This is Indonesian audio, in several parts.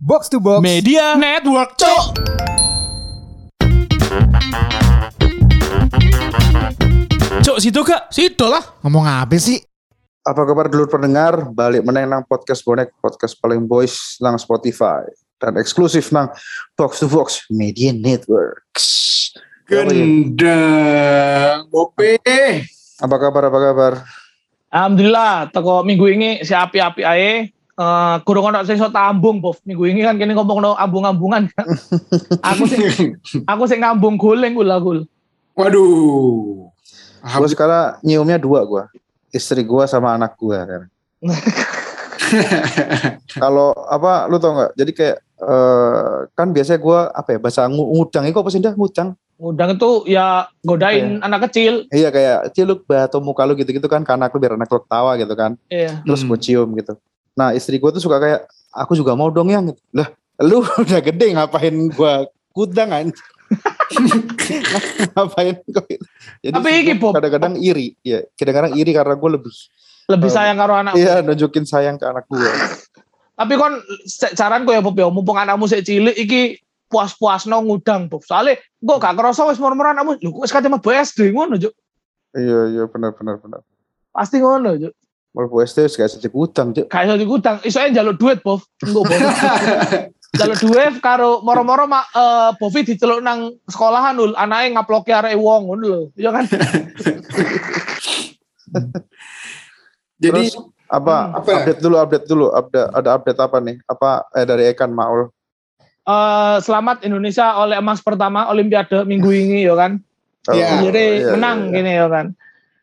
Box to Box Media Network, Cok. Cok, situ kak, situ lah. Ngomong apa sih? Apa kabar dulur pendengar? Balik meneng nang podcast bonek, podcast paling boys nang Spotify dan eksklusif nang Box to Box Media Networks. Gendang, Bope. Apa kabar? Apa kabar? Alhamdulillah, teko minggu ini si api-api ae. Eh, kurang ono sing iso tambung, Bof. Minggu ini kan kene ngomong ambung-ambungan. kan. aku sing aku sing ngambung guling gula gul. Waduh. Gue sekarang nyiumnya dua gue. Istri gue sama anak gue kan. Kalau apa lu tau nggak? Jadi kayak eh, kan biasanya gue apa ya bahasa ngu- ngudang itu apa sih dah ngudang? Ngundang itu ya godain anak kecil. Iya kayak ciluk atau muka lu gitu-gitu kan karena aku biar anak lu ketawa gitu kan. Iya. Terus Hmm. gue cium gitu. Nah istri gue tuh suka kayak aku juga mau dong yang. Lah lu udah gede ngapain gue kudang kan? ngapain kok gitu. Jadi Tapi Bob. kadang-kadang iri. Ya kadang-kadang iri karena gue lebih Lebih Oh. sayang karo anak. Iya nunjukin sayang ke anak gue. Tapi kon se- saranku ya Bob ya, mumpung anakmu sik cilik iki puas-puasno ngundang Bob. Soalnya gue gak kerasa wis murmur anakmu. Lho kok wis kate mlebu SD ngono, Juk. iya iya benar benar benar. Pasti ngono, Juk. Mau SD gak sejak utang cek. Gak iso digudang, iso ae njaluk duit, Bob. Engko Bob. Jalur duit karo moro-moro mak eh Bovi diceluk nang sekolahan ul anake ngaploki arek wong ngono lho. Iya kan? Jadi Terus apa, Hmm. Apa? update dulu update dulu update ada update apa nih? Apa eh dari Ekan Maul? Eh selamat Indonesia oleh emas pertama Olimpiade minggu ini ya kan. Iya. Jadi iya, menang iya. gini ya kan.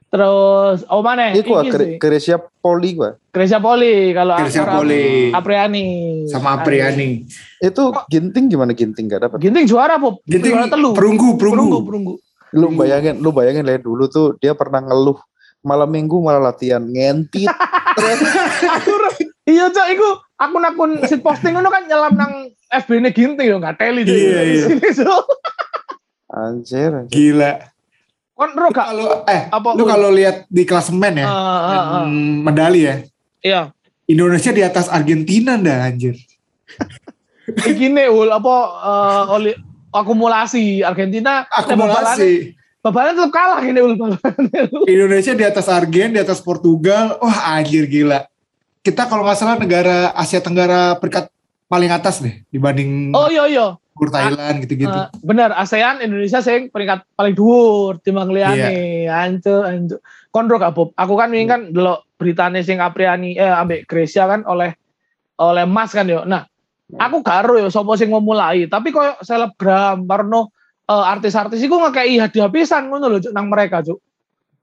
Terus oh mana? Iku. Gresia Poli gua. Grecia Poli kalau Grecia Akar- Poli. Apriani. sama Apriani. Itu ginting gimana ginting gak dapat? Ginting juara Bob. Ginting juara telu. perunggu, perunggu, perunggu. perunggu. Lu bayangin, lu bayangin lah dulu tuh dia pernah ngeluh malam minggu malah latihan ngentit. Aku iya cok, iku akun-akun sit posting ngono kan nyelam nang FB ini ginting yo nggak teli Iya, iya. Anjir, anjir. Gila. Ro gak Kalau eh Apa, lu kalau lihat di klasemen ya, ah, ah. hmm, medali ya. Iya. Indonesia di atas Argentina dah anjir. Iki nih ul apa eh, oli akumulasi Argentina Akumulasi. Babalnya tetap kalah ini ul. Indonesia di atas Argen, di atas Portugal. Wah anjir gila. Kita kalau nggak salah negara Asia Tenggara peringkat paling atas deh dibanding Oh iya iya. Singapura, Thailand gitu-gitu. Eh, bener ASEAN Indonesia sing peringkat paling dhuwur timbang liyane. Ancu ancu. Konro gak Bob. Aku kan ini kan delok beritane sing Apriani eh ambek Grecia kan oleh oleh Mas kan yo. Nah, aku karo yo sapa sing memulai, tapi koyo selebgram Parno eh, artis-artis iku ngekei hadiah pisan ngono lho nang mereka, Cuk.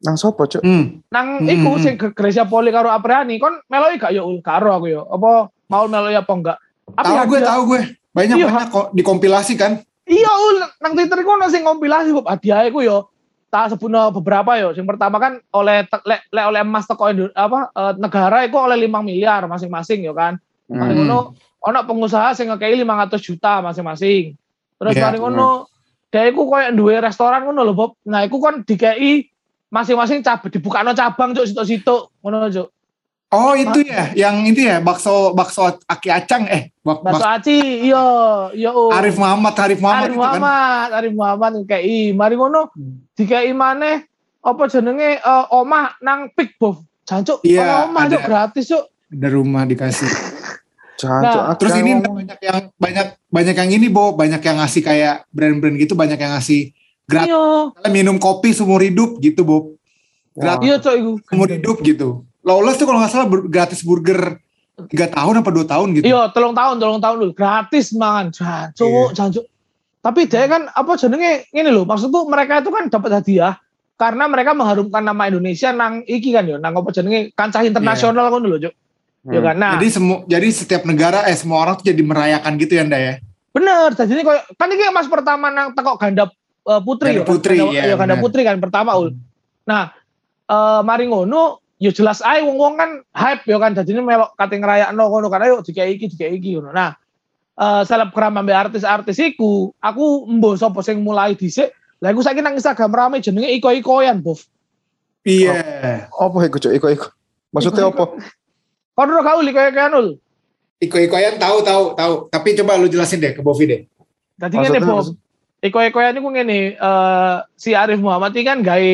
Nang sopo, Cuk? Hmm. Nang Hmm, iku hmm. sing Gre- Grecia Poli karo Apriani kon meloi gak yo Ul? karo aku yo. Apa mau meloi apa enggak? Tapi Tahu gue, tahu gue. Banyak Iya. banyak kok dikompilasi kan. Iya ul nang Twitter iku ono sing kompilasi Bob hadiah iku yo. Tak sebutno beberapa yo. Yang pertama kan oleh le, le- oleh emas teko Indo- apa eh, negara iku oleh 5 miliar masing-masing yo kan. Mari Hmm. ngono ono pengusaha sing ngekei 500 juta masing-masing. Terus Iya. mari ngono dia iku koyo duwe restoran ngono lho Bob. Nah iku kan dikei masing-masing cabang dibukano cabang cuk situ-situ ngono cuk. Oh itu ya, yang itu ya bakso bakso Aki Acang eh bak, Bakso bak- aci iya iya ul. Arif Muhammad Arif Muhammad Arif itu kan. Muhammad, Arif Muhammad KI. Mari ngono Hmm. dikei maneh apa jenenge eh, omah nang Big Bof. Jancuk, Iya, ono omah ada. cuk gratis cuk. Ada rumah dikasih. Jancuk, Nah, Terus ini ngomong. banyak yang banyak banyak yang ini Bo, banyak yang ngasih kayak brand-brand gitu, banyak yang ngasih gratis Iya. minum kopi seumur hidup gitu Bo. Wah. Iya iku. Seumur hidup gitu. Lawless tuh kalau nggak salah gratis burger tiga tahun apa dua tahun gitu. Iya, tolong tahun, tolong tahun dulu. Gratis mangan. Jancuk, Iya. jancuk. Tapi dia kan apa jenenge ini loh, maksudku mereka itu kan dapat hadiah karena mereka mengharumkan nama Indonesia nang iki kan yo, nang apa jenenge kancah internasional ngono lho, Cuk. Ya Hmm. kan. Nah, Jadi semua jadi setiap negara eh semua orang tuh jadi merayakan gitu ya Nda ya. Bener, jadi koyo kan ini mas pertama nang teko ganda eh, putri Ganda ya, kan? putri, ganda, iya, ya, ganda bener. putri kan pertama ul. Nah, eh mari ngono, ya jelas ae wong-wong kan hype ya kan, jadi ini melok kate ngerayakno ngono kan, ayo dikai iki, dikai iki ngono. Nah, eh selebgram ambek artis-artis iku, aku embo sapa sing mulai dhisik. Lah iku saiki nang Instagram rame jenenge iko-ikoyan, Bof. Iya. Apa iku, Cuk? Iko iko. Maksudnya Iko- apa? Kon ora kau iko-ikoyan ul. Iko-ikoyan tahu tahu tahu. Tapi coba lu jelasin deh ke Bovi deh. Tadi ngene Maksudnya Bob. Iko Iko ini ku ngene eh si Arif Muhammad ini kan gawe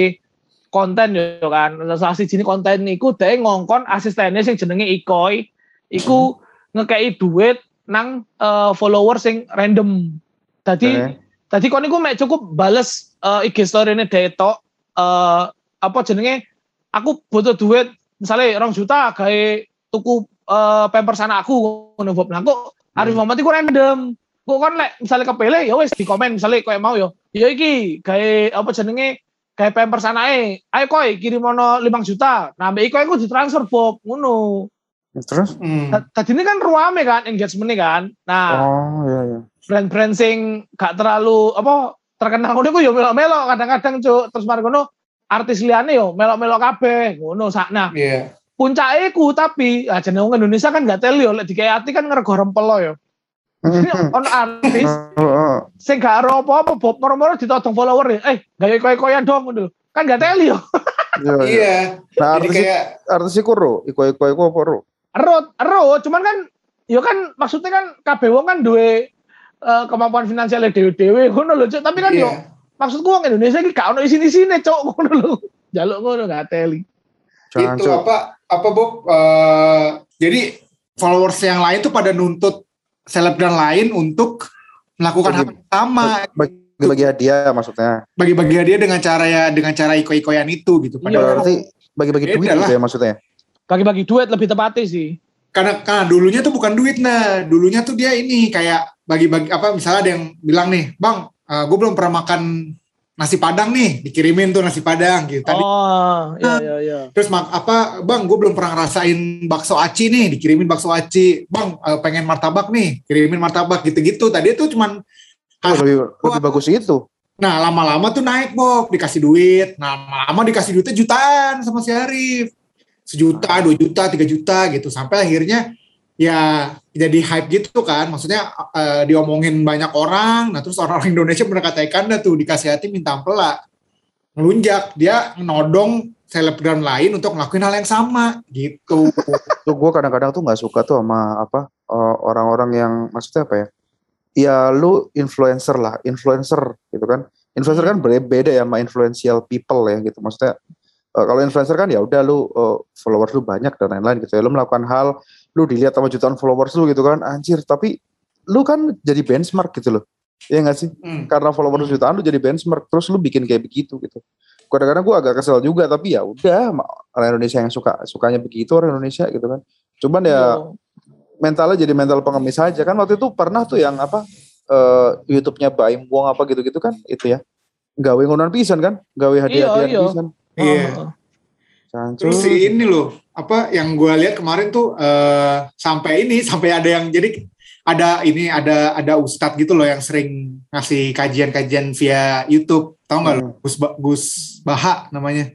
konten yo kan. Salah siji konten niku dhek ngongkon asistennya sing jenenge Ikoi iku ngekei duit nang eh, follower sing random. Tadi tadi kon niku mek cukup bales eh, IG story-ne dhek tok eh apa jenenge aku butuh duit misalnya rong juta gawe tuku eh, pampers anakku ngono Bob. Nah kok Arif Muhammad iku random. Kok kan lek misalnya kepele ya wis di komen misalnya koyo mau yo. Ya iki gawe apa jenenge gawe pampers anake. Ayo koy kirim ono 5 juta. Nah iku iku ditransfer Bob ngono. Terus? Hmm. Ta- Tadi ini kan ruame kan engagement kan. Nah, Oh iya iya. brand-brand sing gak terlalu apa terkenal ngono ku yo melok-melok kadang-kadang cuk terus mari ngono artis liyane yo melok-melok kabeh ngono sakna Iya. puncake ku tapi ah wong Indonesia kan gak teli yo lek dikayati kan ngerego rempel lo yo On artis Heeh. sing gak ero apa-apa Bob moro-moro ditodong follower eh gawe koyo-koyan dong ngono kan gak teli yo Iya iya. Iya. Nah Jadi artis kayak artis iku ro, iko iko iko apa ro? ero ero cuman kan yo kan maksudnya kan kabeh wong kan duwe eh, kemampuan finansial dewe-dewe ngono lho Cuk. tapi kan yo iya. maksudku wong Indonesia iki gak ono isine-isine cok ngono lho. Jaluk ngono gak teli. Jangan itu Cuk. apa apa Bob eh, jadi followers yang lain tuh pada nuntut selebgram lain untuk melakukan hal Bagi- yang sama bagi hadiah maksudnya. bagi-bagi dia dengan cara ya dengan cara iko-ikoyan itu gitu Iya. padahal Berarti bagi-bagi duit lah. gitu ya maksudnya. Bagi-bagi duit lebih tepatnya sih. karena karena dulunya tuh bukan duit nah dulunya tuh dia ini kayak bagi-bagi apa misalnya ada yang bilang nih bang gue belum pernah makan nasi padang nih dikirimin tuh nasi padang gitu. Tadi Oh, iya iya iya. terus mak apa bang gue belum pernah ngerasain bakso aci nih dikirimin bakso aci. Bang eh, pengen martabak nih kirimin martabak gitu-gitu. Tadi itu cuman Oh, lebih, lebih bagus itu. nah lama-lama tuh naik Bob dikasih duit. Nah lama-lama dikasih duitnya jutaan sama si Arif. Sejuta dua juta tiga juta gitu. Sampai akhirnya ya jadi hype gitu kan. Maksudnya eh, diomongin banyak orang. Nah terus orang-orang Indonesia berkata-kata dah tuh dikasih hati minta ampela. Ngelunjak. Dia nodong selebgram lain untuk ngelakuin hal yang sama. Gitu. Tuh gue kadang-kadang tuh nggak suka tuh sama apa eh, orang-orang yang maksudnya apa ya? Ya lu influencer lah, influencer gitu kan. Influencer kan beda ya sama influential people ya gitu. Maksudnya eh, kalau influencer kan ya udah lu eh, followers lu banyak dan lain-lain gitu ya. Lu melakukan hal lu dilihat sama jutaan followers lu gitu kan. Anjir, tapi lu kan jadi benchmark gitu loh. Iya gak sih? Hmm. Karena followers jutaan lu jadi benchmark terus lu bikin kayak begitu gitu. Kadang-kadang gue agak kesel juga tapi ya udah orang Indonesia yang suka sukanya begitu orang Indonesia gitu kan. Cuman ya Iya. mentalnya jadi mental pengemis aja kan waktu itu pernah tuh yang apa eh YouTube-nya Baim Wong apa gitu-gitu kan itu ya. Gawe ngonon pisan kan, gawe hadiah-hadiah Iya, iya. pisan. Iya. Oh. Terus si ini loh, apa yang gue lihat kemarin tuh eh, sampai ini sampai ada yang jadi ada ini ada ada ustadz gitu loh yang sering ngasih kajian-kajian via YouTube, tau nggak lo? Gus Ba- Gus Baha namanya.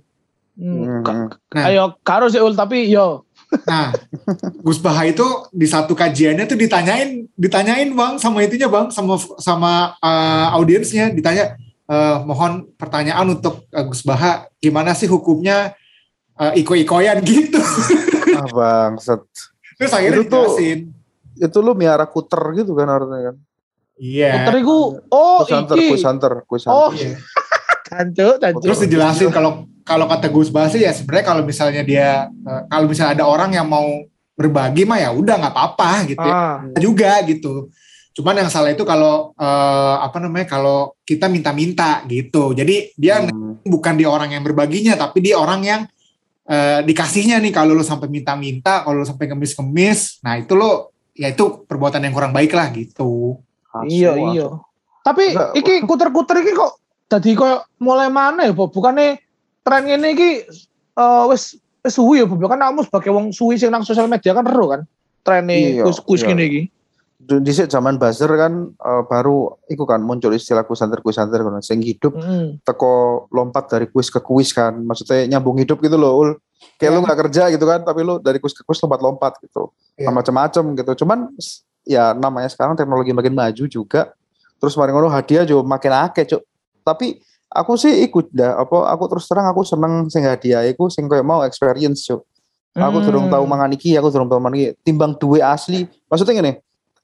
Hmm. Hmm. Nah. Ayo karo sih ul tapi yo. Nah, Gus Baha itu di satu kajiannya tuh ditanyain ditanyain bang sama itunya bang sama sama eh, audiensnya ditanya eh, mohon pertanyaan untuk Gus Baha gimana sih hukumnya eh, iko-ikoyan gitu. Ah bangsat. Terus akhirnya Itu tuh- dijelasin. Itu lu miara kuter gitu kan artinya kan. Iya. Puter iku oh Kuis hunter, iki. hunter, kuis Oh. Iya. cancuk, cancuk. Terus dijelasin kalau kalau kata Gus Baha sih ya sebenarnya kalau misalnya dia eh, kalau misalnya ada orang yang mau berbagi mah ya udah nggak apa-apa gitu ya. Ah, juga gitu. Cuman yang salah itu kalau eh, apa namanya kalau kita minta-minta gitu. Jadi dia Hmm. bukan di orang yang berbaginya tapi di orang yang eh, dikasihnya nih kalau lo sampai minta-minta, kalau lo sampai ngemis-ngemis, nah itu lo ya itu perbuatan yang kurang baik lah gitu. Iya iya. Tapi Enggak. iki kuter-kuter iki kok tadi koyo mulai mana ya, Bob? Bukannya tren ini iki eh wis wis suwi ya, Bob. Kan kamu sebagai wong suwi sing nang sosial media kan ero kan. Tren Iya, kuis-kuis iya. gini iki. Di zaman buzzer kan eh, baru iku kan muncul istilah kuis hunter kuis hunter kan sing hidup Heeh. teko lompat dari kuis ke kuis kan maksudnya nyambung hidup gitu loh ul kayak Ya. lu nggak kerja gitu kan tapi lu dari kuis ke kuis lompat-lompat gitu Ya. macam-macam gitu cuman ya namanya sekarang teknologi makin maju juga terus kemarin ngono hadiah juga makin akeh cuk tapi aku sih ikut dah apa aku terus terang aku seneng sing hadiah iku sing kayak mau experience cuk Aku Hmm. durung tahu mangan iki, aku durung tahu mangan iki. Timbang duwe asli. Maksudnya gini,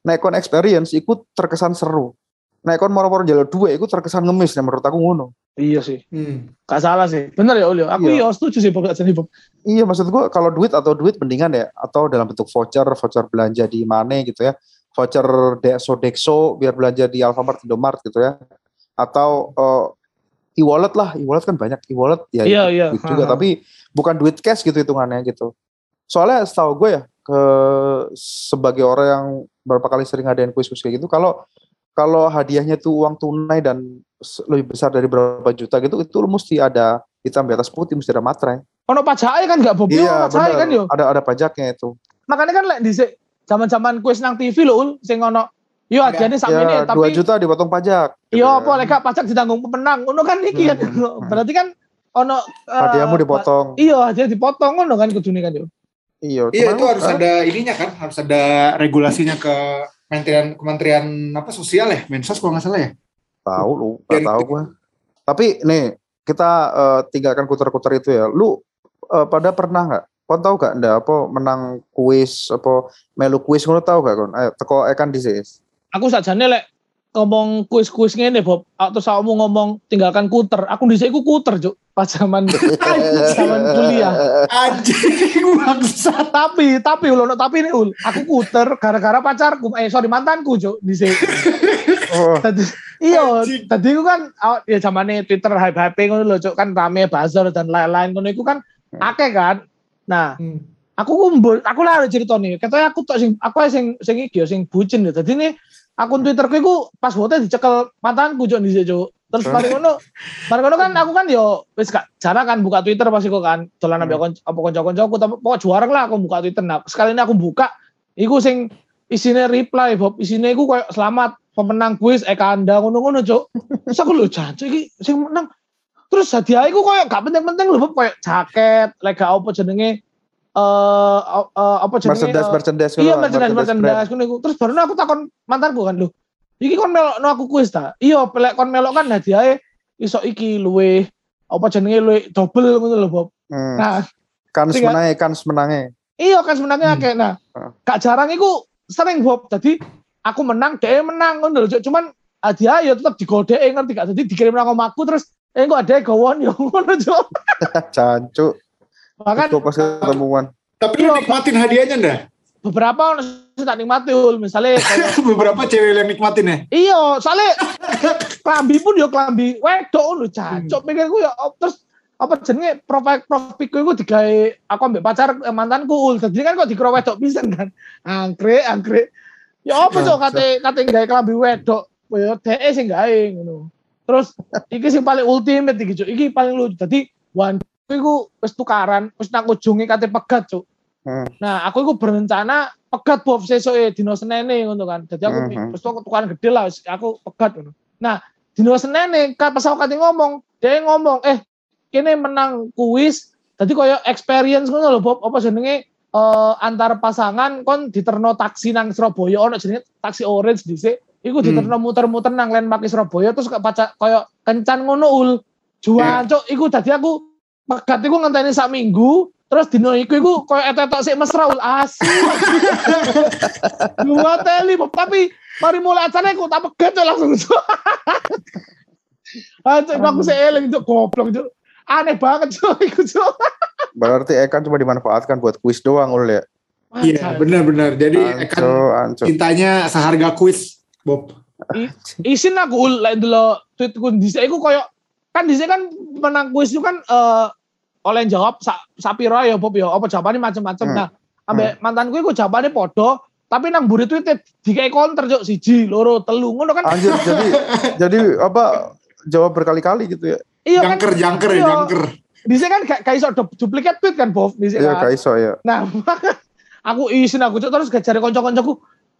nek kon experience iku terkesan seru. Nek kon moro-moro njaluk duwe iku terkesan ngemis nek menurut aku ngono. Iya sih. Hmm. Gak salah sih. Bener ya Ul. ya. Aku Iya. iya setuju sih Bob jadi Bob. Iya maksud gua kalau duit atau duit mendingan ya atau dalam bentuk voucher, voucher belanja di mana gitu ya. Voucher Dexo Dexo biar belanja di Alfamart, Indomart gitu ya. Atau eh, e-wallet lah, e-wallet kan banyak e-wallet ya Iya iya. duit juga tapi bukan duit cash gitu hitungannya gitu. Soalnya setahu gue ya ke sebagai orang yang berapa kali sering ngadain kuis-kuis kayak gitu kalau kalau hadiahnya tuh uang tunai dan lebih besar dari berapa juta gitu itu lu mesti ada hitam di atas putih mesti ada materai. Ono pajaknya kan gak Bob? Iya, pajaknya kan yo. Ada ada pajaknya itu. Makanya kan lek dhisik zaman-zaman kuis nang TV lho Ul, sing ono yo hadiahnya sama ini Ya, 2 tapi juta dipotong pajak. gitu Iya ya. apa lek pajak ditanggung pemenang. Ono kan iki kan. Hmm. Berarti kan ono eh, Hadiahmu dipotong. Iya, hadiah dipotong ngono kan kudune kan yo. Iya, Iya itu harus kan- ada ininya kan, harus ada regulasinya ke Kementerian Kementerian apa sosial ya, Mensos kalau nggak salah ya. Tahu lu, nggak tahu gua. Tapi nih kita eh, tinggalkan kuter-kuter itu ya. Lu eh, pada pernah nggak? Kau tahu gak ndak apa menang kuis apa melu kuis ngono tahu gak kon? Ayo teko ekan disis. Aku sajane lek ngomong kuis-kuis ngene Bob, atau kamu ngomong tinggalkan kuter. Aku dhisik iku kuter, Cuk. Pas zaman zaman kuliah. Anjing bangsat. tapi tapi ul ono tapi nih ul aku kuter gara-gara pacarku eh sorry mantanku cuk di sini Oh, tadi iya Anjing. tadi aku kan awak- ya zamannya twitter hype hype ngono lho cuk kan rame buzzer dan lain-lain ngono iku kan akeh kan nah Hmm. aku kumpul aku lah cerita nih katanya aku tok sing aku sing sing iki sing bucin ya tadi nih akun twitterku iku pas foto dicekel. Mantanku cuk di cuk. Terus mari ngono mari ngono kan aku kan yo wis gak jarang kan buka twitter pasti kok kan. Dolan ambek kon apa kanca-kancaku tapi pokok juara lah aku buka twitter. Nah sekali ini aku buka iku sing isinya reply Bob. Isinya iku kayak selamat pemenang kuis Eka Anda ngono-ngono cuk. Terus aku lho jancuk iki sing menang. Terus hadiah iku koyo gak penting-penting lho Bob. Kayak jaket lega apa jenenge eh eh, apa jenenge merchandise eh, merchandise iya merchandise merchandise ngono terus baru aku takon mantanku kan lho iki kon melok no aku kuis ta iya pelek kon melok kan hadiahnya iso iki luwe apa jenenge luwe double ngono lho Bob Hmm. nah Kans menange, kans menange. iya kan sebenarnya Hmm. kayak nah Ah. gak jarang iku sering Bob jadi aku menang dia menang ngono lho cuman hadiah ya tetap digodek ngerti gak jadi dikirim nang omaku terus eh kok ada gawon ya ngono Cuk. Cancuk. Bahkan Itu pas ketemuan. Tapi lu Iya, nikmatin hadiahnya ndah? beberapa tak nikmati ul misalnya kayak Beberapa cewek yang nikmatin ya. Iya, soalnya klambi pun yo klambi wedok lho, cacok pikirku ya oh, terus apa jenenge profil profilku iku digawe aku ambek pacar eh, mantanku ul. Dadi kan kok dikira wedok pisan kan. Anggrek, anggrek. Ya apa cok kate kate gawe klambi wedok. Ya DE sing gawe ngono. Terus iki sing paling ultimate iki cok. Iki paling lucu. Dadi wan iku wis tukaran, wis nang ujunge kate pegat cok. Hmm. Nah, aku iku berencana pegat Bob sesuke dino Senene ngono kan. Jadi aku Mhm. wis tuh tukaran gede lah, wis aku pegat ngono. Nah, dino Senene pas aku kate ngomong, dia ngomong, "Eh, kene menang kuis." Tadi koyo experience ngono lho Bob, apa jenenge eh antar pasangan kon diterno taksi nang Surabaya ono jenenge taksi orange dhisik. Iku Hmm. diterno muter-muter nang landmark Surabaya terus kayak paca koyo kencan ngono ul. Juan, cok, iku tadi aku pegat iku ngenteni sak minggu, terus dino iku iku koyo etetok sik mesra ul asli. Dua teli, Bob. tapi mari mulai acara aku tak pegat langsung. Cok, aku sik eling cok goblok cok. Aneh banget cok iku cok. Berarti Ekan cuma dimanfaatkan buat kuis doang ul ya. Iya, benar-benar. Jadi Anco, anco. cintanya seharga kuis, Bob. isin aku ul lek ndelok tweetku dhisik iku koyo kan dhisik kan menang kuis itu kan eh oleh jawab sak sapiro ya Bob ya apa jawabane macam-macam. Hmm. Nah, ambek mantanku iku jawabane podo tapi nang mburi tweet dikai counter cok siji, loro, telu ngono kan. Anjir jadi jadi apa jawab berkali-kali gitu ya. Iya kan. Jangker, jangker ya, iya. jangker. Dhisik kan gak gak iso du- duplikat tweet kan Bob dhisik Iya kan. kaiso ya. Nah, aku isin aku cok terus gak cari kanca-kancaku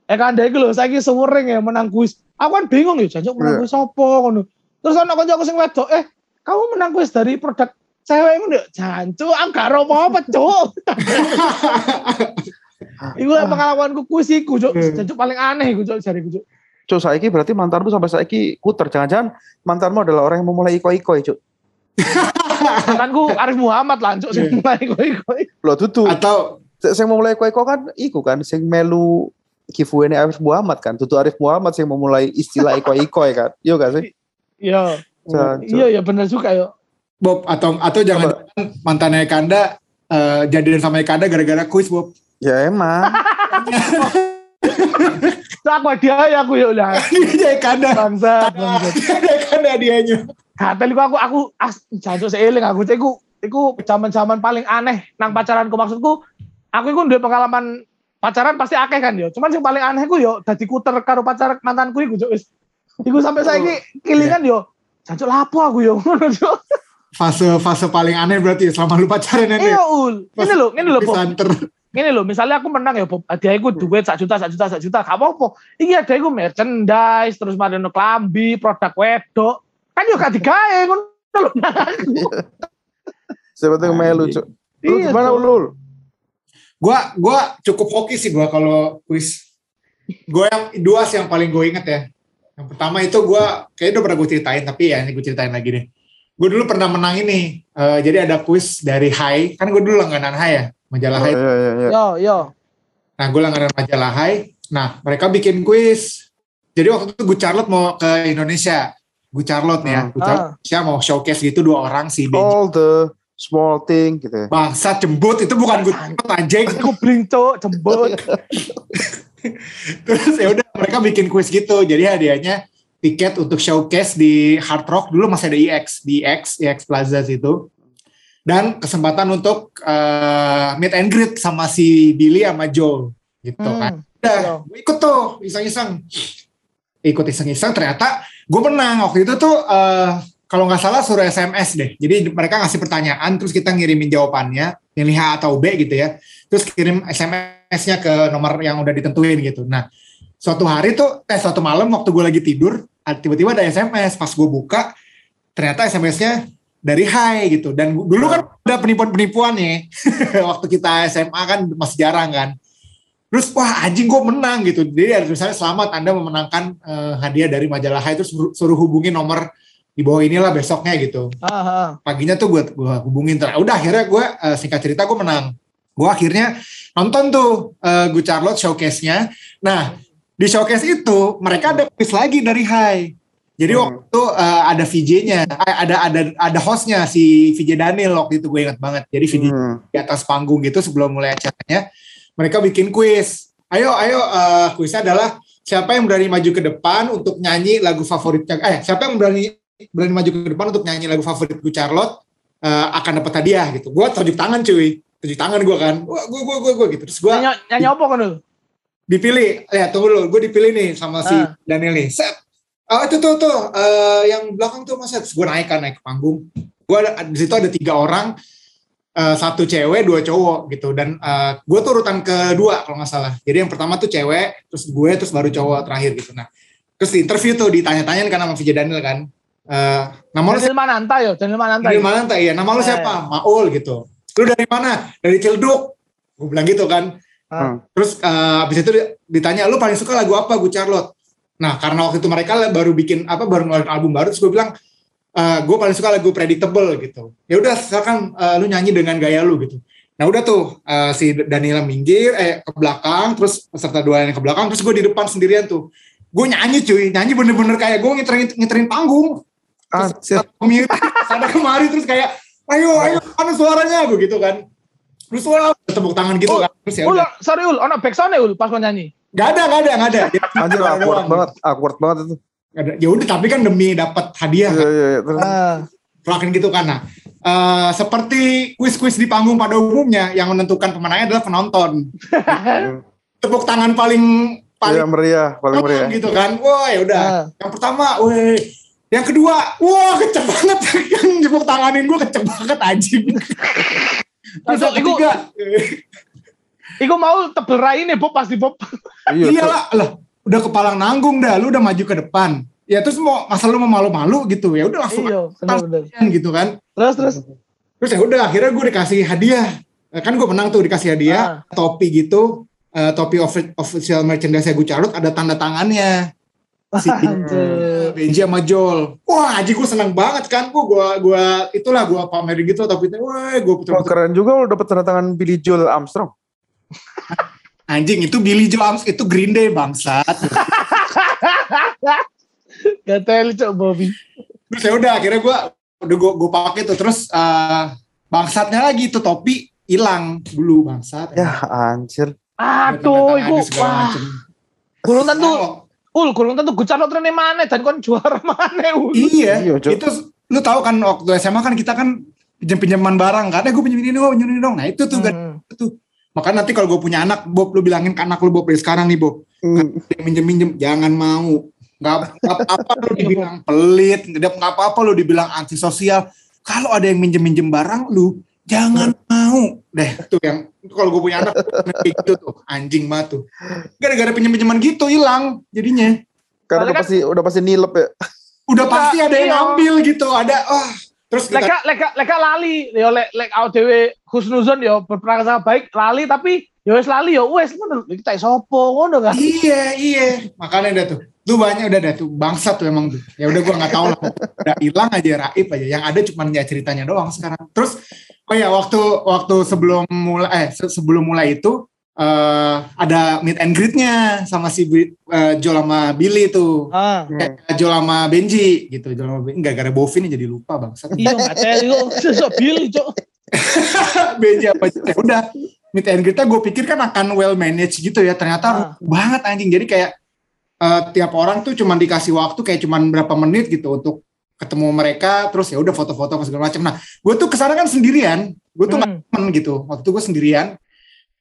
Eh kan iki lho saiki sewering ya menang kuis. Aku kan bingung ya jancuk menang Iya. kuis apa ngono. Terus ana kancaku sing wedok, "Eh, kamu menang kuis dari produk cewek ngono ya?" Jancuk, aku gak ro apa-apa, Cuk. Iku lah pengalamanku kuis iku, Cuk. Hmm. Jancuk paling aneh iku, Cuk, jariku, Cuk. Cuk saiki berarti mantanmu sampai saiki kuter. Jangan-jangan mantanmu adalah orang yang memulai iko-iko ya, Cuk. Mantanku Arif Muhammad lah, cuk sing mulai koi-koi. Lo tutu. Atau Sing mau mulai kue kan iku kan sing melu giveaway Arif Muhammad kan. Tutu Arif Muhammad sing memulai istilah iko-iko kan. Iya gak sih? Iya. Jancuk. Iya ya bener juga yo. Bob atau atau jangan mantannya Kanda eh, jadian sama Kanda gara-gara kuis Bob. Ya emang. Terus aku dia ya aku ya udah Dia Kanda. bangsat bangsat. Dia Kanda hadiahnya. Gatel iku aku aku as jancuk seeling aku cek iku zaman-zaman paling aneh nang pacaranku maksudku aku iku duwe pengalaman pacaran pasti akeh kan yo. Cuman yang paling aneh ku yo dadi kuter karo pacar mantanku iku wis. Iku sampai saiki kilingan yo. Jancuk lapo aku yo ngono cuk. Fase-fase paling aneh berarti ya selama lu pacaran ini. Iya ul. Ini lho, ini lho Bob. Santer. Ini lho, misalnya aku menang ya Bob. Hadiahku duit sak juta, sak juta, sak juta. Gak apa-apa. Iki hadiahku merchandise, terus madono klambi, produk wedok. Kan yo gak digawe ngono lho. Siapa tuh melu cuk. Lu Iya, gimana ulul? Gua gua cukup hoki sih gua kalau kuis. Gua yang dua sih yang paling gue inget ya. Yang pertama itu gua kayaknya udah pernah gue ceritain tapi ya ini gue ceritain lagi deh. Gue dulu pernah menang ini. Eh, jadi ada kuis dari Hai. Kan gue dulu langganan Hai ya, majalah Oh, Hai. iya iya iya. Yo, yo. Nah, gue langganan majalah Hai. Nah, mereka bikin kuis. Jadi waktu itu gue Charlotte mau ke Indonesia. Gue Charlotte nih ya. Gue Charlotte Indonesia mau showcase gitu dua orang si Benji. All the small thing gitu ya. Bangsat jembut itu bukan gue anjing. Aku brinco, jembut. Terus ya udah mereka bikin kuis gitu. Jadi hadiahnya tiket untuk showcase di Hard Rock dulu masih ada EX di EX EX Plaza situ. Dan kesempatan untuk eh, meet and greet sama si Billy sama Joel gitu kan. Hmm. Udah, Iya. gue ikut tuh iseng-iseng. Ikut iseng-iseng ternyata gue menang waktu itu tuh eh, kalau nggak salah suruh SMS deh. Jadi mereka ngasih pertanyaan terus kita ngirimin jawabannya pilih A atau B gitu ya. Terus kirim SMS-nya ke nomor yang udah ditentuin gitu. Nah, suatu hari tuh eh suatu malam waktu gue lagi tidur tiba-tiba ada SMS pas gue buka ternyata SMS-nya dari Hai gitu. Dan dulu kan ada penipuan-penipuan ya waktu kita SMA kan masih jarang kan. Terus wah anjing gue menang gitu. Jadi ada misalnya selamat anda memenangkan eh, hadiah dari majalah Hai. Terus suruh, suruh hubungi nomor di bawah inilah besoknya gitu. Ah, ah. paginya tuh gue gua hubungin. Ter udah akhirnya gue eh, singkat cerita gue menang gue akhirnya nonton tuh eh, gue Charlotte showcase-nya. Nah di showcase itu mereka ada quiz lagi dari Hai. Jadi Hmm. waktu itu eh, ada VJ-nya eh, ada ada ada hostnya si VJ Daniel waktu itu gue ingat banget. Jadi VJ Hmm. di atas panggung gitu sebelum mulai acaranya mereka bikin kuis. Ayo ayo eh, kuisnya adalah siapa yang berani maju ke depan untuk nyanyi lagu favoritnya eh siapa yang berani berani maju ke depan untuk nyanyi lagu favorit gue Charlotte eh, akan dapat hadiah gitu. Gue tunjuk tangan cuy tunjuk tangan gue kan. Wah gue gue gue gue gitu. Terus gue Nyanyi, nyanyi apa kan lu? dipilih. Ya tunggu dulu. Gue dipilih nih sama si Ah. Daniel nih. Set. Oh itu tuh tuh. Eh, yang belakang tuh mas. Gue naik kan naik ke panggung. Gue di situ ada tiga orang. Eh, satu cewek dua cowok gitu. Dan eh, gue tuh urutan kedua kalau nggak salah. Jadi yang pertama tuh cewek terus gue terus baru cowok terakhir gitu. Nah terus di interview tuh ditanya-tanyain kan sama VJ Daniel kan. Eh, nama lu Daniel Mananta yo, Daniel Mananta. dari yo. mana tak iya. Nama lu siapa? Maul gitu lu dari mana? Dari Cilduk gue bilang gitu kan. Ah. terus eh, abis itu ditanya lu paling suka lagu apa gue Charlotte? Nah karena waktu itu mereka baru bikin apa baru ngeluarin album baru terus gue bilang gue paling suka lagu Predictable gitu. Ya udah silakan eh, lu nyanyi dengan gaya lu gitu. Nah udah tuh eh, si Daniela minggir eh ke belakang terus peserta dua yang ke belakang terus gue di depan sendirian tuh. Gue nyanyi cuy. Nyanyi bener-bener kayak gue ngiterin ngiterin panggung. Anjir. mute ada kemari terus kayak ayo ayo mana suaranya gue gitu kan terus suara tepuk tangan gitu Oh, kan terus ya Ul, udah sorry Ul, ono backsound Ul pas nyanyi. gak ada gak ada gak ada Dia- Anjir awkward banget, awkward banget itu. Ada. ya udah tapi kan demi dapat hadiah Iya kan iya iya. Ah. Gitu kan nah eh, seperti kuis-kuis di panggung pada umumnya yang menentukan pemenangnya adalah penonton tepuk tangan paling paling iya meriah, paling meriah. gitu kan wah ya udah Ah. yang pertama weh yang kedua wah kenceng banget. Yang tepuk tanganin gue kenceng banget anjing. Terus yang ketiga Iku mau tebel rai nih Bob pasti Bob. Iya. iya lah lah udah kepalang nanggung dah lu udah maju ke depan. Ya terus mau masa lu mau malu-malu gitu ya udah langsung Iya, aja gitu kan. Terus terus. terus ya udah akhirnya gue dikasih hadiah. Eh, kan gue menang tuh dikasih hadiah topi gitu. Eh, topi offi- official merchandise gue carut ada tanda tangannya si Anjir. Benji sama Jol. Wah, aji gue seneng banget kan. Gue gua gua itulah gua pamerin gitu tapi wah gue betul-betul keren juga lo dapet tanda tangan Billy Joel Armstrong. anjing itu Billy Joel Arms itu Green Day bangsat. Gatel cok Bobby. terus ya udah akhirnya gue udah gue gue pakai tuh terus eh, bangsatnya lagi tuh topi hilang dulu bangsat. Ya anjir. Aduh, iku wah. Kurung tentu, Nah, ul kurung tentu gue calon trennya mana dan kon juara mana ul. Iya, Iya, itu lu tahu kan waktu SMA kan kita kan pinjam pinjaman barang kan, eh gue pinjam ini dong, pinjam ini dong. Nah itu tuh kan Hmm. tuh. Makanya nanti kalau gue punya anak, Bob lu bilangin ke anak lu Bob dari sekarang nih Bob, Hmm. minjem minjem jangan mau. Gak apa-apa lu dibilang pelit, gak apa-apa lu dibilang antisosial. Kalau ada yang minjem minjem barang lu, jangan mau. Deh tuh yang kalau gue punya anak kayak gitu tuh anjing banget tuh. Gara-gara pinjam pinjaman gitu hilang jadinya. Karena udah kan- pasti udah pasti nilep ya. Udah Iya, pasti ada yang iya. ngambil gitu, ada wah. Terus kita Leka leka leka lali yo lek lek awake dhewe husnuzon yo berprasangka baik lali tapi yo wis lali yo wis ngono kita sopo ngono kan. Iya, iya. Makanya udah tuh. Tuh banyak udah ada tuh bangsat tuh emang tuh. Ya udah gua nggak tahu lah. Udah hilang aja raib aja. Yang ada cuma ya ceritanya doang sekarang. Terus oh ya waktu waktu sebelum mulai eh se- sebelum mulai itu eh ada meet and greet-nya sama si eh, Joel sama Billy tuh. Ah. Kayak Joel sama Benji gitu. Joel sama Benji. Enggak gara Bovin jadi lupa bangsat. Iya gatel yo sesok bil cok. Benji apa ya udah meet and greet-nya gue pikir kan akan well managed gitu ya. Ternyata Ah. banget anjing. Jadi kayak eh, tiap orang tuh cuman dikasih waktu kayak cuman berapa menit gitu untuk ketemu mereka terus ya udah foto-foto apa segala macam. Nah, gue tuh ke sana kan sendirian. Gue tuh nggak Hmm. temen gitu. Waktu itu gue sendirian.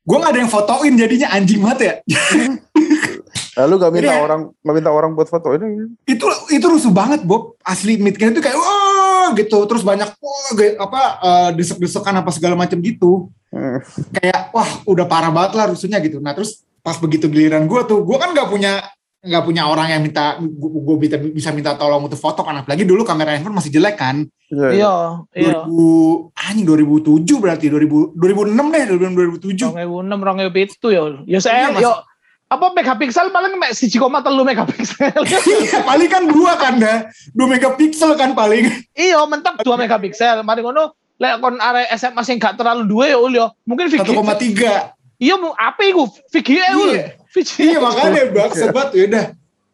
Gue nggak ada yang fotoin jadinya anjing banget ya. Lalu gak minta Iya. orang gak minta orang buat foto ini. itu itu rusuh banget Bob. Asli meetnya itu kayak wah gitu. Terus banyak wah ge- apa eh, desek-desekan apa segala macam gitu. Hmm. kayak wah udah parah banget lah rusuhnya gitu. Nah terus pas begitu giliran gue tuh, gue kan nggak punya nggak punya orang yang minta gue bisa bisa minta tolong untuk foto kan apalagi dulu kamera handphone masih jelek kan Iya, iya. Iya, iya. 2000 anjing 2007 berarti 2000 2006 deh 2007 2006 2007 yo. Yo saya Iya, Mas. yo apa megapiksel paling mek 1,3 megapiksel. Iya, paling kan dua kan dah 2 megapiksel kan paling iya mentok 2 megapiksel. Mari ngono lek kon arek SMA sing gak terlalu duwe yo ul yo. Mungkin VG 1,3 Iya mau apa iku? VGA. Iya. Iya makanya bak sebat ya udah.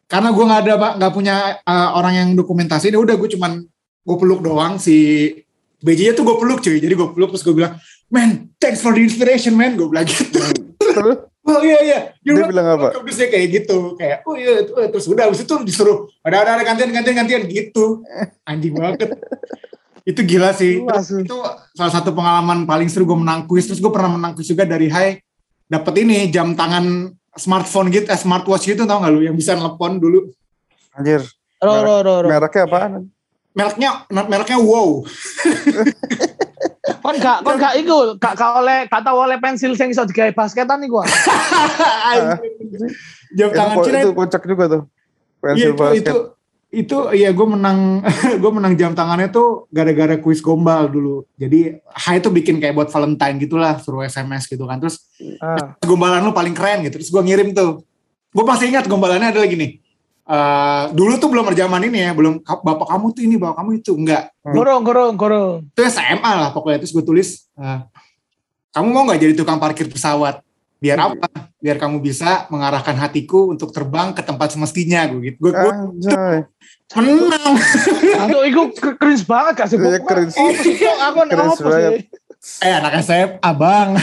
Karena gue nggak ada Pak, nggak punya uh, orang yang dokumentasi ya udah gue cuman gue peluk doang. Si BJ nya tuh gue peluk cuy. Jadi gue peluk terus gue bilang man thanks for the inspiration man. Gue bilang gitu. Oh iya iya. Dia bilang apa? terus dia kayak gitu. Kayak oh iya itu- terus udah habis itu disuruh ada ada ada gantian gantian gantian. Gitu. Anjing banget. Itu gila sih. Terus itu salah satu pengalaman paling seru gue menang kuis terus gue pernah menang kuis juga dari Hai dapat ini jam tangan smartphone gitu eh, smartwatch gitu tau gak lu yang bisa nelpon dulu Anjir. Ro ro ro ro. Mereknya apaan? mereknya mereknya wow Kon gak kon gak iku, gak gak oleh gak tau oleh pensil sing iso digawe basketan iku. ah. jam Itu, tangan Cina itu kocak juga tuh. Iya Pensil itu, basket. itu itu iya gue menang gue menang jam tangannya tuh gara-gara kuis gombal dulu. Jadi Hai itu bikin kayak buat Valentine gitulah suruh SMS gitu kan. Terus Ah. gombalan lu paling keren gitu. Terus gue ngirim tuh. Gue masih ingat gombalannya ada lagi nih. Eh, dulu tuh belum zaman ini ya, belum "Ka- bapak kamu tuh ini, bapak kamu itu enggak. Gorong gorong gorong. Itu SMA lah pokoknya. Terus gue tulis, eh, kamu mau nggak jadi tukang parkir pesawat? Biar apa? Biar kamu bisa mengarahkan hatiku untuk terbang ke tempat semestinya. Gue gitu. Gue menang. Aduh iku k- cringe banget gak sih? Iya, cringe. Oh, maksudnya aku Cringe apa sih? banget. eh anak SMA bang.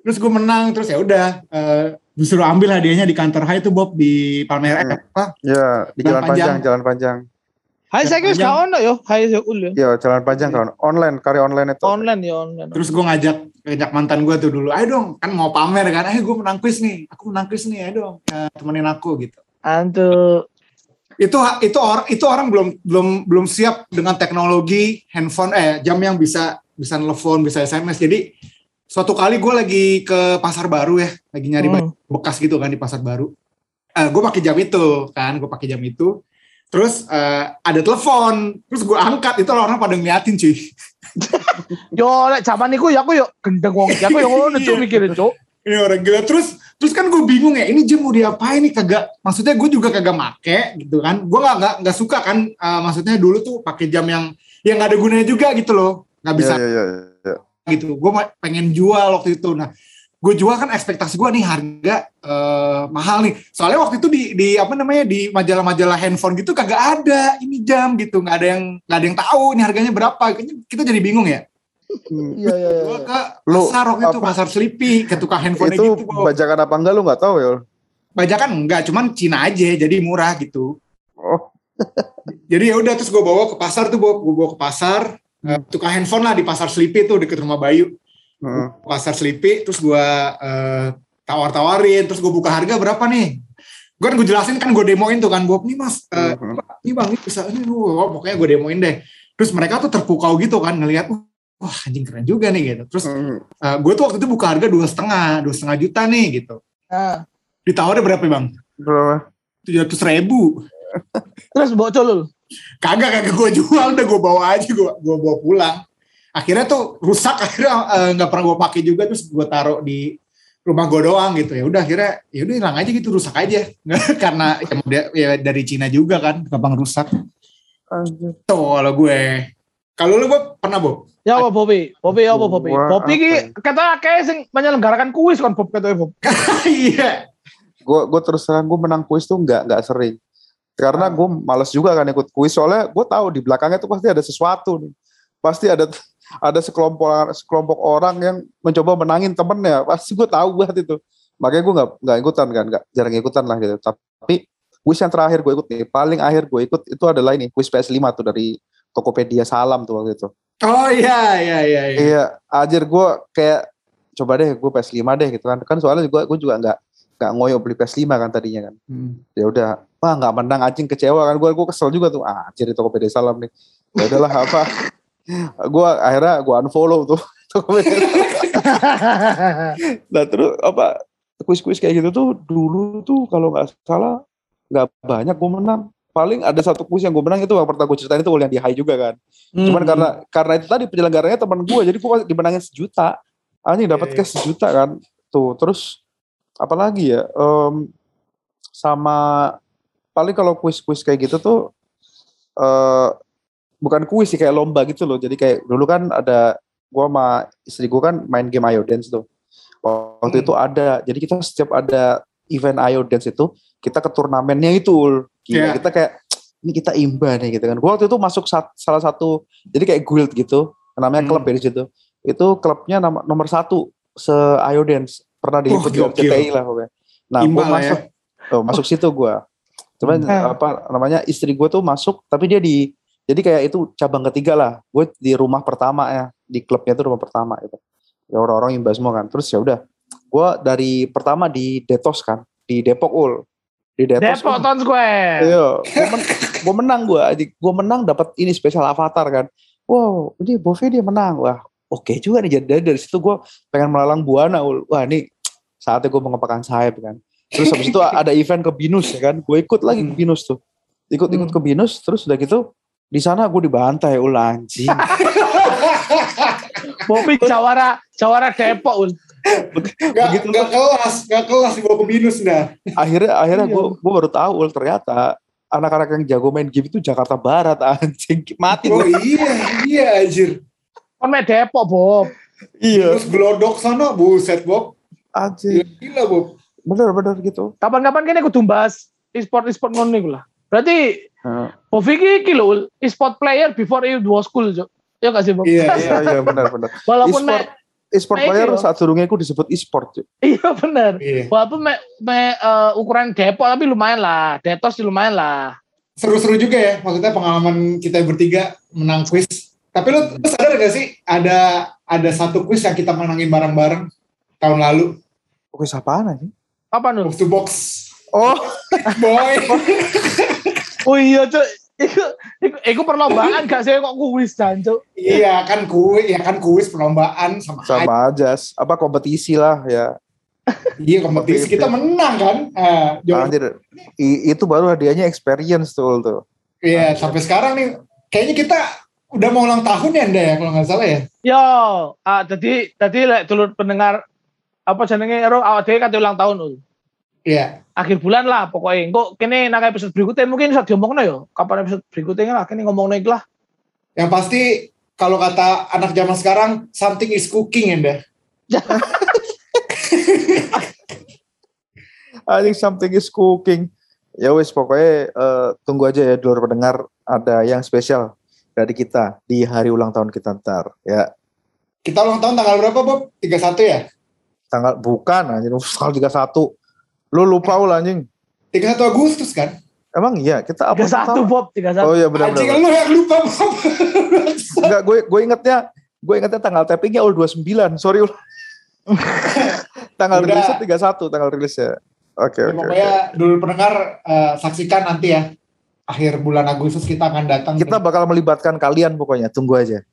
terus gue menang. Terus ya udah. eh, disuruh ambil hadiahnya di kantor Hai itu Bob di Palmera. Hmm. apa? Ya, di Jalan jalan panjang, panjang. jalan panjang. Hai saya kira ono yo, hai saya ul yo. Ya, jalan panjang kan. Online, karya online itu. Online ya online. Terus gue ngajak ngajak mantan gue tuh dulu, ayo dong, kan mau pamer kan, ayo gue menang quiz nih, aku menang quiz nih, ayo dong, ya, temenin aku gitu. Antu Itu itu orang itu orang belum belum belum siap dengan teknologi handphone eh jam yang bisa bisa nelfon, bisa SMS. Jadi suatu kali gue lagi ke pasar baru ya, lagi nyari Hmm. bekas gitu kan di pasar baru. Eh gue pakai jam itu kan, gue pakai jam itu. Terus eh, ada telepon, terus gue angkat itu orang pada ngeliatin cuy. yo lek zaman iku ya aku yo gendeng wong iki. aku yo ngono cuk Iya. mikir cuk. ini orang gila terus terus kan gue bingung ya ini jam mau diapain nih kagak maksudnya gue juga kagak make gitu kan gue nggak nggak nggak suka kan uh, maksudnya dulu tuh pakai jam yang yang nggak ada gunanya juga gitu loh nggak bisa Iya, iya, iya. gitu gue pengen jual waktu itu nah gue jual kan ekspektasi gue nih harga eh, mahal nih. Soalnya waktu itu di di apa namanya di majalah-majalah handphone gitu kagak ada ini jam gitu. Nggak ada yang nggak ada yang tahu ini harganya berapa. Kayaknya kita jadi bingung ya. Hmm. Iya iya. gue ke Lu pasar waktu itu pasar Slipi ke tukang handphone Itu gitu gua. bajakan apa enggak? Lu nggak tahu ya? bajakan enggak cuman Cina aja jadi murah gitu. Oh, jadi ya udah terus gue bawa ke pasar tuh gue bawa ke pasar. Eh, tukang handphone lah di pasar Slipi tuh deket rumah Bayu heeh. pasar Slipi terus gue tawar-tawarin terus gue buka harga berapa nih gue kan gue jelasin kan gue demoin tuh kan gue nih mas eh, Mhm. Pak, ini bang ini bisa ini wah, pokoknya gue demoin deh terus mereka tuh terpukau gitu kan ngelihat wah anjing keren juga nih gitu terus Hmm. gue tuh waktu itu buka harga dua setengah dua setengah juta nih gitu Nah, ditawarin berapa bang Berapa? tujuh ratus ribu terus bocol lu. kagak kagak gue jual udah gue bawa aja gue gue bawa pulang akhirnya tuh rusak akhirnya eh, nggak pernah gue pakai juga terus gue taruh di rumah gue doang gitu. Ya udah akhirnya ya udah hilang aja gitu rusak aja. Karena ya, ya dari Cina juga kan gampang rusak. Anjir. tuh kalau gue. Kalau lu Bob pernah Bob? Ya apa Bobi? Bobi ya apa Bobi? Bobi ki kata kayak sing menyelenggarakan kuis kan Bob kata Bob. iya. Gue gue terus terang gue menang kuis tuh nggak nggak sering. Karena gue males juga kan ikut kuis soalnya gue tahu di belakangnya tuh pasti ada sesuatu nih. Pasti ada ada sekelompok sekelompok orang yang mencoba menangin temennya pasti gue tahu banget itu makanya gue nggak nggak ikutan kan nggak jarang ikutan lah gitu tapi kuis yang terakhir gue ikut nih paling akhir gue ikut itu adalah ini kuis PS5 tuh dari Tokopedia Salam tuh waktu itu oh iya iya iya, iya. Iya, anjir gue kayak coba deh gue PS5 deh gitu kan. Kan soalnya gue gue juga nggak nggak ngoyo beli PS5 kan tadinya kan. Hmm. Ya udah, wah nggak menang anjing kecewa kan. Gue gue kesel juga tuh. Ah, anjir di Tokopedia Salam nih. Ya udahlah apa. Gue akhirnya gue unfollow tuh nah terus apa kuis-kuis kayak gitu tuh dulu tuh kalau nggak salah nggak banyak gue menang. Paling ada satu kuis yang gue menang itu yang pertama gue ceritain itu yang di high juga kan. Cuman Hmm. karena karena itu tadi penyelenggaranya teman gue, jadi gue dimenangin sejuta. Anjing dapat Iya, iya. cash sejuta kan. Tuh, terus apalagi ya? Em, sama paling kalau kuis-kuis kayak gitu tuh eh bukan kuis sih kayak lomba gitu loh. Jadi kayak dulu kan ada gua sama istri gua kan main game Ayo Dance tuh. Waktu Hmm. itu ada. Jadi kita setiap ada event Ayo Dance itu kita ke turnamennya itu. Gila, Iya. kita kayak ini kita imba nih gitu kan. Gua waktu itu masuk sat- salah satu jadi kayak guild gitu. Namanya Hmm. klub ya di situ. Itu klubnya nama, nomor satu se Ayo Dance. Pernah di Oh. RCTI lah pokoknya. Nah, Imba gua lah ya. masuk Tuh, masuk situ gua. Cuman Hmm. apa namanya istri gue tuh masuk tapi dia di jadi kayak itu cabang ketiga lah. Gue di rumah pertama ya, di klubnya tuh rumah pertama gitu. Ya orang-orang imba semua kan. Terus ya udah. Gue dari pertama di Detos kan, di Depok ul. Di Detos. Depok Town Square. Iya, gue men gua menang gue. Gue menang dapat ini spesial avatar kan. Wow, ini Bove dia menang. Wah, oke juga nih. Jadi dari, situ gue pengen melalang buana. Ul. Wah, ini saatnya gue mengepakkan sayap kan. Terus habis itu ada event ke Binus ya kan. Gue ikut lagi ke. Binus tuh. Ikut-ikut Hmm. ke Binus. Terus udah gitu di sana gue dibantai ul anjing. Bobi Jawara Jawara Depok ul. Gak, Begitu gak kelas, gak kelas dibawa ke minus dah. akhirnya akhirnya Iya. gue gue baru tahu ul ternyata anak-anak yang jago main game itu Jakarta Barat anjing mati Oh gue. iya, iya anjir. Kon me Depok Bob. Iya, Terus gelodok sana, buset Bob. anjing. Gila Bob. Bener-bener gitu. Kapan-kapan kene kudu bahas e-sport e-sport ngono niku lah. Berarti Heeh. Bobi ki iki lho e-sport player before you do school, Cuk. Ya gak sih, Bob? Iya, Iya iya benar benar. Walaupun E-sport e-sport player itu. saat surungnya aku disebut e-sport. cuy. iya bener. Iya. Walaupun me, me, eh, ukuran Depok tapi lumayan lah. Detos lumayan lah. Seru-seru juga ya, maksudnya pengalaman kita bertiga menang quiz. Tapi lu, lu sadar gak sih ada ada satu quiz yang kita menangin bareng-bareng tahun lalu, Oke, apaan aja? Apa Nur? box to box. Oh, Boy. Oh iya, Cuk. Iku, iku, iku perlombaan gak sih kok kuis dan Cuk. iya kan kuis, ya kan kuis perlombaan sama, aja. sama aja. Apa kompetisi lah ya. Iya kompetisi kita menang kan. Eh, Anjir, i- itu baru hadiahnya experience tuh tuh. Iya, sampai sekarang nih kayaknya kita udah mau ulang tahun ya Anda ya kalau nggak salah ya. Yo, ah, jadi tadi lek dulur pendengar apa jenenge ero awak dhewe kate ulang tahun Ul. Iya. Akhir bulan lah pokoknya. Kok kene nang episode berikutnya mungkin bisa diomongno ya. Kapan episode berikutnya lah kene ngomongno iki lah. Yang pasti kalau kata anak zaman sekarang something is cooking ya deh. I think something is cooking. Ya wis pokoknya eh, tunggu aja ya dulur pendengar ada yang spesial dari kita di hari ulang tahun kita ntar ya Kita ulang tahun tanggal berapa Bob? 31 ya? tanggal bukan anjing tanggal 31 lu lupa ul anjing 31 Agustus kan? emang iya kita apa 31 Bob, 31. oh iya benar Anjing lu yang lupa Bob. enggak gue gue ingetnya gue ingetnya tanggal tappingnya ul 29 sorry ul tanggal Udah. rilisnya 31 tanggal rilisnya oke Ya, oke oke pokoknya dulu pendengar eh, saksikan nanti ya. Akhir bulan Agustus kita akan datang. kita bakal melibatkan kalian pokoknya tunggu aja